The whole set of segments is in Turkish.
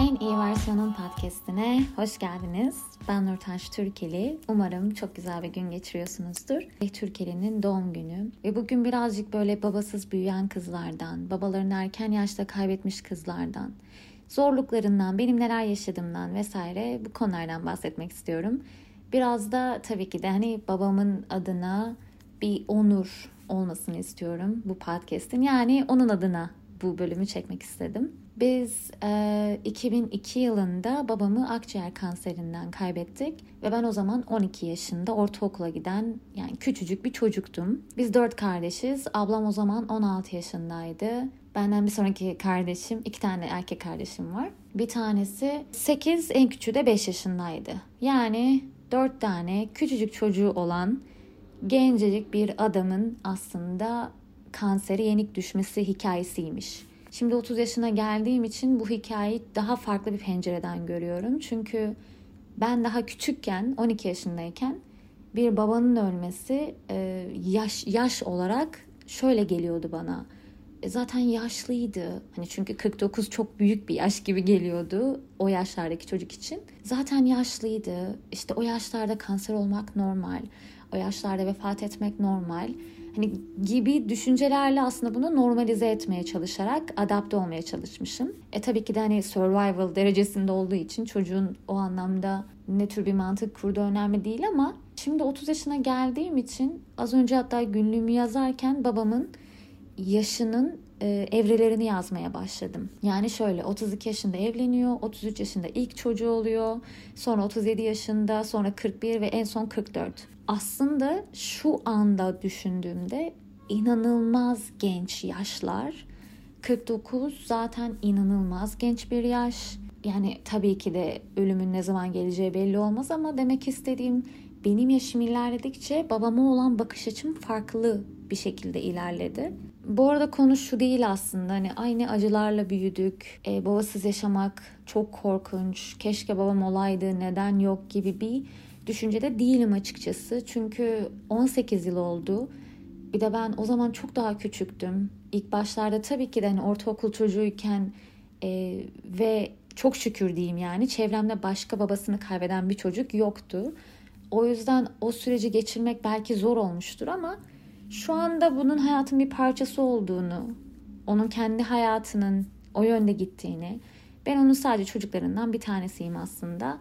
En iyi versiyonun podcastine hoş geldiniz. Ben Nurtaş Türkeli. Umarım çok güzel bir gün geçiriyorsunuzdur. Türkeli'nin doğum günü ve bugün birazcık böyle babasız büyüyen kızlardan, babalarını erken yaşta kaybetmiş kızlardan, zorluklarından, benim neler yaşadığımdan vesaire bu konulardan bahsetmek istiyorum. Biraz da tabii ki de hani babamın adına bir onur olmasını istiyorum bu podcast'in. Yani onun adına bu bölümü çekmek istedim. Biz e, 2002 yılında babamı akciğer kanserinden kaybettik ve ben o zaman 12 yaşında ortaokula giden yani küçücük bir çocuktum. Biz dört kardeşiz. Ablam o zaman 16 yaşındaydı. Benden bir sonraki kardeşim, iki tane erkek kardeşim var. Bir tanesi 8, en küçüğü de 5 yaşındaydı. Yani dört tane küçücük çocuğu olan gencecik bir adamın aslında kanseri yenik düşmesi hikayesiymiş. Şimdi 30 yaşına geldiğim için bu hikayeyi daha farklı bir pencereden görüyorum. Çünkü ben daha küçükken 12 yaşındayken bir babanın ölmesi e, yaş yaş olarak şöyle geliyordu bana. E, zaten yaşlıydı. Hani çünkü 49 çok büyük bir yaş gibi geliyordu o yaşlardaki çocuk için. Zaten yaşlıydı. İşte o yaşlarda kanser olmak normal. O yaşlarda vefat etmek normal hani gibi düşüncelerle aslında bunu normalize etmeye çalışarak adapte olmaya çalışmışım. E tabii ki de hani survival derecesinde olduğu için çocuğun o anlamda ne tür bir mantık kurduğu önemli değil ama şimdi 30 yaşına geldiğim için az önce hatta günlüğümü yazarken babamın yaşının e, evrelerini yazmaya başladım. Yani şöyle 32 yaşında evleniyor, 33 yaşında ilk çocuğu oluyor, sonra 37 yaşında, sonra 41 ve en son 44 aslında şu anda düşündüğümde inanılmaz genç yaşlar. 49 zaten inanılmaz genç bir yaş. Yani tabii ki de ölümün ne zaman geleceği belli olmaz ama demek istediğim benim yaşım ilerledikçe babama olan bakış açım farklı bir şekilde ilerledi. Bu arada konu şu değil aslında hani aynı acılarla büyüdük. Ee, babasız yaşamak çok korkunç. Keşke babam olaydı neden yok gibi bir düşüncede değilim açıkçası. Çünkü 18 yıl oldu. Bir de ben o zaman çok daha küçüktüm. İlk başlarda tabii ki de hani ortaokul çocuğuyken e, ve çok şükür diyeyim yani çevremde başka babasını kaybeden bir çocuk yoktu. O yüzden o süreci geçirmek belki zor olmuştur ama şu anda bunun hayatın bir parçası olduğunu, onun kendi hayatının o yönde gittiğini, ben onun sadece çocuklarından bir tanesiyim aslında.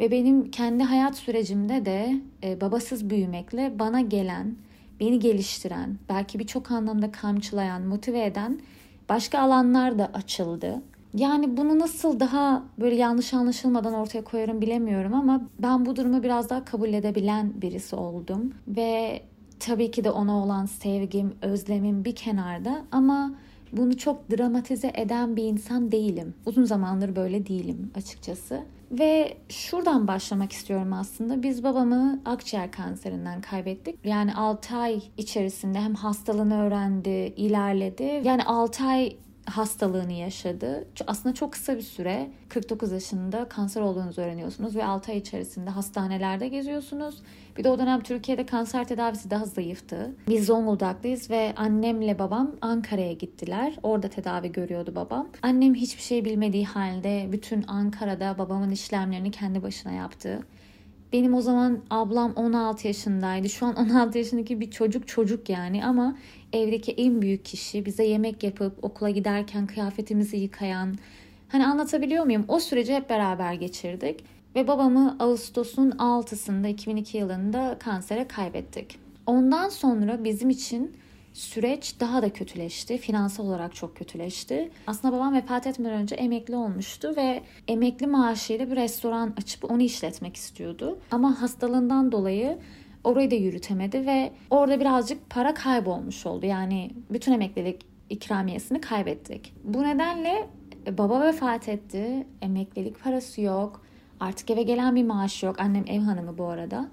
Ve benim kendi hayat sürecimde de e, babasız büyümekle bana gelen, beni geliştiren, belki birçok anlamda kamçılayan, motive eden başka alanlar da açıldı. Yani bunu nasıl daha böyle yanlış anlaşılmadan ortaya koyarım bilemiyorum ama ben bu durumu biraz daha kabul edebilen birisi oldum. Ve tabii ki de ona olan sevgim, özlemim bir kenarda ama bunu çok dramatize eden bir insan değilim. Uzun zamandır böyle değilim açıkçası. Ve şuradan başlamak istiyorum aslında. Biz babamı akciğer kanserinden kaybettik. Yani 6 ay içerisinde hem hastalığını öğrendi, ilerledi. Yani 6 ay hastalığını yaşadı. Aslında çok kısa bir süre 49 yaşında kanser olduğunuzu öğreniyorsunuz ve 6 ay içerisinde hastanelerde geziyorsunuz. Bir de o dönem Türkiye'de kanser tedavisi daha zayıftı. Biz Zonguldaklıyız ve annemle babam Ankara'ya gittiler. Orada tedavi görüyordu babam. Annem hiçbir şey bilmediği halde bütün Ankara'da babamın işlemlerini kendi başına yaptı. Benim o zaman ablam 16 yaşındaydı. Şu an 16 yaşındaki bir çocuk çocuk yani ama evdeki en büyük kişi bize yemek yapıp okula giderken kıyafetimizi yıkayan. Hani anlatabiliyor muyum? O süreci hep beraber geçirdik. Ve babamı Ağustos'un 6'sında 2002 yılında kansere kaybettik. Ondan sonra bizim için süreç daha da kötüleşti. Finansal olarak çok kötüleşti. Aslında babam vefat etmeden önce emekli olmuştu ve emekli maaşıyla bir restoran açıp onu işletmek istiyordu. Ama hastalığından dolayı orayı da yürütemedi ve orada birazcık para kaybolmuş oldu. Yani bütün emeklilik ikramiyesini kaybettik. Bu nedenle baba vefat etti. Emeklilik parası yok. Artık eve gelen bir maaş yok. Annem ev hanımı bu arada.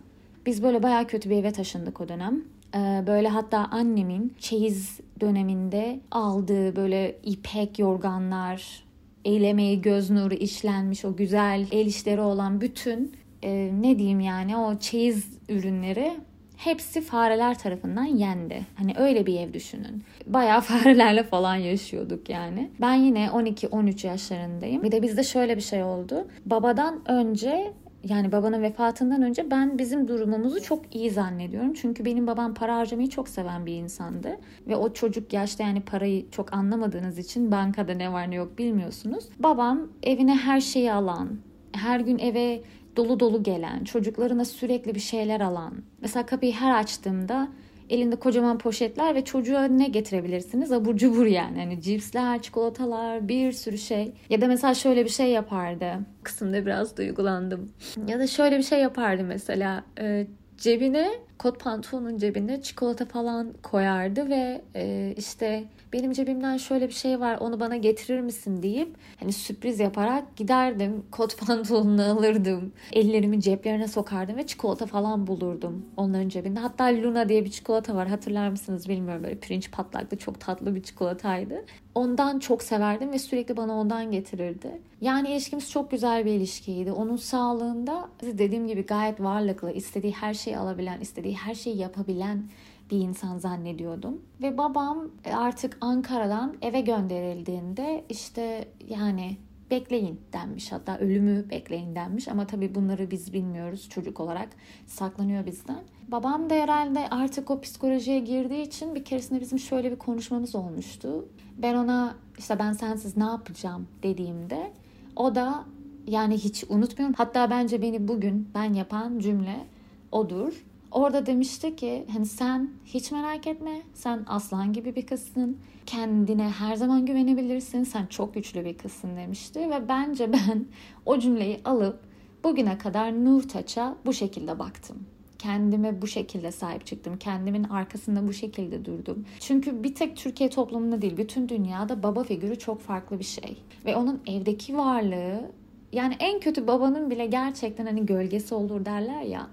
Biz böyle bayağı kötü bir eve taşındık o dönem. Ee, böyle hatta annemin çeyiz döneminde aldığı böyle ipek yorganlar, el göz nuru işlenmiş o güzel el işleri olan bütün e, ne diyeyim yani o çeyiz ürünleri hepsi fareler tarafından yendi. Hani öyle bir ev düşünün. Bayağı farelerle falan yaşıyorduk yani. Ben yine 12-13 yaşlarındayım. Bir de bizde şöyle bir şey oldu. Babadan önce yani babanın vefatından önce ben bizim durumumuzu çok iyi zannediyorum. Çünkü benim babam para harcamayı çok seven bir insandı. Ve o çocuk yaşta yani parayı çok anlamadığınız için bankada ne var ne yok bilmiyorsunuz. Babam evine her şeyi alan, her gün eve dolu dolu gelen, çocuklarına sürekli bir şeyler alan. Mesela kapıyı her açtığımda elinde kocaman poşetler ve çocuğa ne getirebilirsiniz? Abur cubur yani. Hani cipsler, çikolatalar, bir sürü şey. Ya da mesela şöyle bir şey yapardı. Kısımda biraz duygulandım. Ya da şöyle bir şey yapardı mesela. E, cebine kot pantolonun cebine çikolata falan koyardı ve e, işte benim cebimden şöyle bir şey var onu bana getirir misin deyip hani sürpriz yaparak giderdim kot pantolonunu alırdım ellerimi ceplerine sokardım ve çikolata falan bulurdum onların cebinde. Hatta Luna diye bir çikolata var hatırlar mısınız bilmiyorum böyle pirinç patlaklı çok tatlı bir çikolataydı. Ondan çok severdim ve sürekli bana ondan getirirdi yani ilişkimiz çok güzel bir ilişkiydi onun sağlığında dediğim gibi gayet varlıklı istediği her şeyi alabilen istediği her şeyi yapabilen bir insan zannediyordum. Ve babam e, artık Ankara'dan eve gönderildiğinde işte yani bekleyin denmiş hatta ölümü bekleyin denmiş ama tabii bunları biz bilmiyoruz çocuk olarak saklanıyor bizden. Babam da herhalde artık o psikolojiye girdiği için bir keresinde bizim şöyle bir konuşmamız olmuştu. Ben ona işte ben sensiz ne yapacağım dediğimde o da yani hiç unutmuyorum. Hatta bence beni bugün ben yapan cümle odur. Orada demişti ki hani sen hiç merak etme. Sen aslan gibi bir kızsın. Kendine her zaman güvenebilirsin. Sen çok güçlü bir kızsın demişti. Ve bence ben o cümleyi alıp bugüne kadar Nurtaç'a bu şekilde baktım. Kendime bu şekilde sahip çıktım. Kendimin arkasında bu şekilde durdum. Çünkü bir tek Türkiye toplumunda değil, bütün dünyada baba figürü çok farklı bir şey. Ve onun evdeki varlığı yani en kötü babanın bile gerçekten hani gölgesi olur derler ya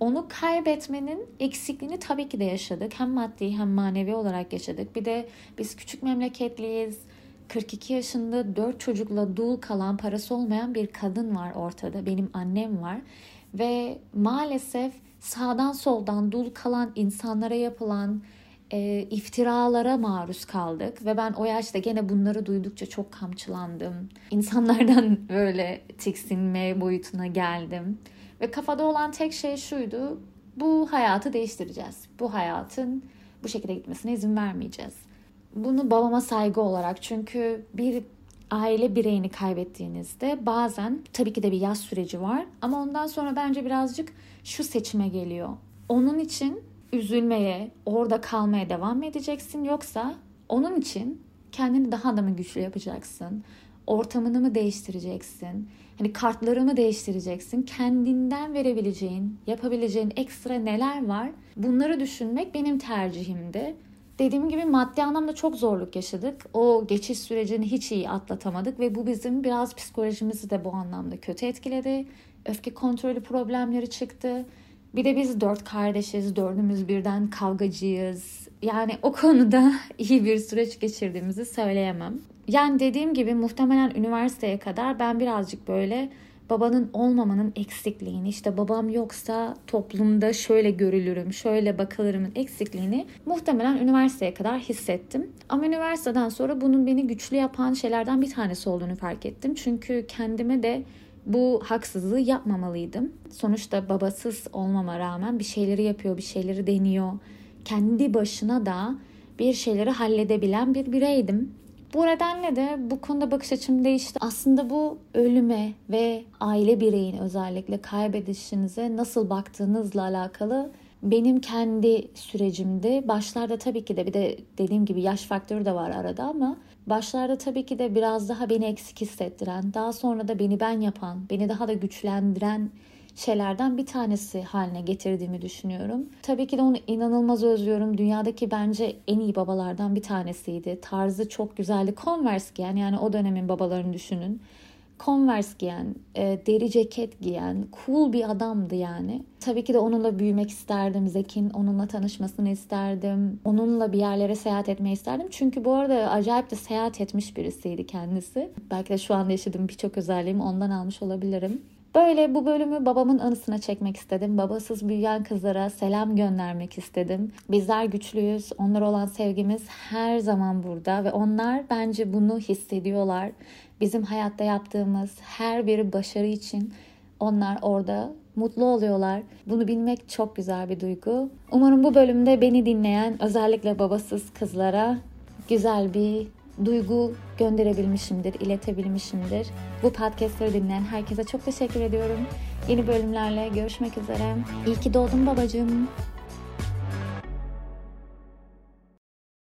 onu kaybetmenin eksikliğini tabii ki de yaşadık. Hem maddi hem manevi olarak yaşadık. Bir de biz küçük memleketliyiz. 42 yaşında 4 çocukla dul kalan parası olmayan bir kadın var ortada. Benim annem var. Ve maalesef sağdan soldan dul kalan insanlara yapılan e, iftiralara maruz kaldık. Ve ben o yaşta gene bunları duydukça çok kamçılandım. İnsanlardan böyle tiksinme boyutuna geldim. Ve kafada olan tek şey şuydu. Bu hayatı değiştireceğiz. Bu hayatın bu şekilde gitmesine izin vermeyeceğiz. Bunu babama saygı olarak çünkü bir aile bireyini kaybettiğinizde bazen tabii ki de bir yaz süreci var ama ondan sonra bence birazcık şu seçime geliyor. Onun için üzülmeye, orada kalmaya devam mı edeceksin yoksa onun için kendini daha da mı güçlü yapacaksın? Ortamını mı değiştireceksin? Hani kartlarımı değiştireceksin. Kendinden verebileceğin, yapabileceğin ekstra neler var? Bunları düşünmek benim tercihimdi. Dediğim gibi maddi anlamda çok zorluk yaşadık. O geçiş sürecini hiç iyi atlatamadık ve bu bizim biraz psikolojimizi de bu anlamda kötü etkiledi. Öfke kontrolü problemleri çıktı. Bir de biz dört kardeşiz, dördümüz birden kavgacıyız. Yani o konuda iyi bir süreç geçirdiğimizi söyleyemem. Yani dediğim gibi muhtemelen üniversiteye kadar ben birazcık böyle babanın olmamanın eksikliğini işte babam yoksa toplumda şöyle görülürüm, şöyle bakılırımın eksikliğini muhtemelen üniversiteye kadar hissettim. Ama üniversiteden sonra bunun beni güçlü yapan şeylerden bir tanesi olduğunu fark ettim. Çünkü kendime de bu haksızlığı yapmamalıydım. Sonuçta babasız olmama rağmen bir şeyleri yapıyor, bir şeyleri deniyor. Kendi başına da bir şeyleri halledebilen bir bireydim. Bu nedenle de bu konuda bakış açım değişti. Aslında bu ölüme ve aile bireyin özellikle kaybedişinize nasıl baktığınızla alakalı benim kendi sürecimde başlarda tabii ki de bir de dediğim gibi yaş faktörü de var arada ama başlarda tabii ki de biraz daha beni eksik hissettiren, daha sonra da beni ben yapan, beni daha da güçlendiren şeylerden bir tanesi haline getirdiğimi düşünüyorum. Tabii ki de onu inanılmaz özlüyorum. Dünyadaki bence en iyi babalardan bir tanesiydi. Tarzı çok güzeldi. Converse giyen yani o dönemin babalarını düşünün. Converse giyen, e, deri ceket giyen, cool bir adamdı yani. Tabii ki de onunla büyümek isterdim. Zekin onunla tanışmasını isterdim. Onunla bir yerlere seyahat etmeyi isterdim. Çünkü bu arada acayip de seyahat etmiş birisiydi kendisi. Belki de şu anda yaşadığım birçok özelliğimi ondan almış olabilirim. Böyle bu bölümü babamın anısına çekmek istedim. Babasız büyüyen kızlara selam göndermek istedim. Bizler güçlüyüz. Onlar olan sevgimiz her zaman burada ve onlar bence bunu hissediyorlar. Bizim hayatta yaptığımız her bir başarı için onlar orada mutlu oluyorlar. Bunu bilmek çok güzel bir duygu. Umarım bu bölümde beni dinleyen özellikle babasız kızlara güzel bir duygu gönderebilmişimdir, iletebilmişimdir. Bu podcastları dinleyen herkese çok teşekkür ediyorum. Yeni bölümlerle görüşmek üzere. İyi ki doğdun babacığım.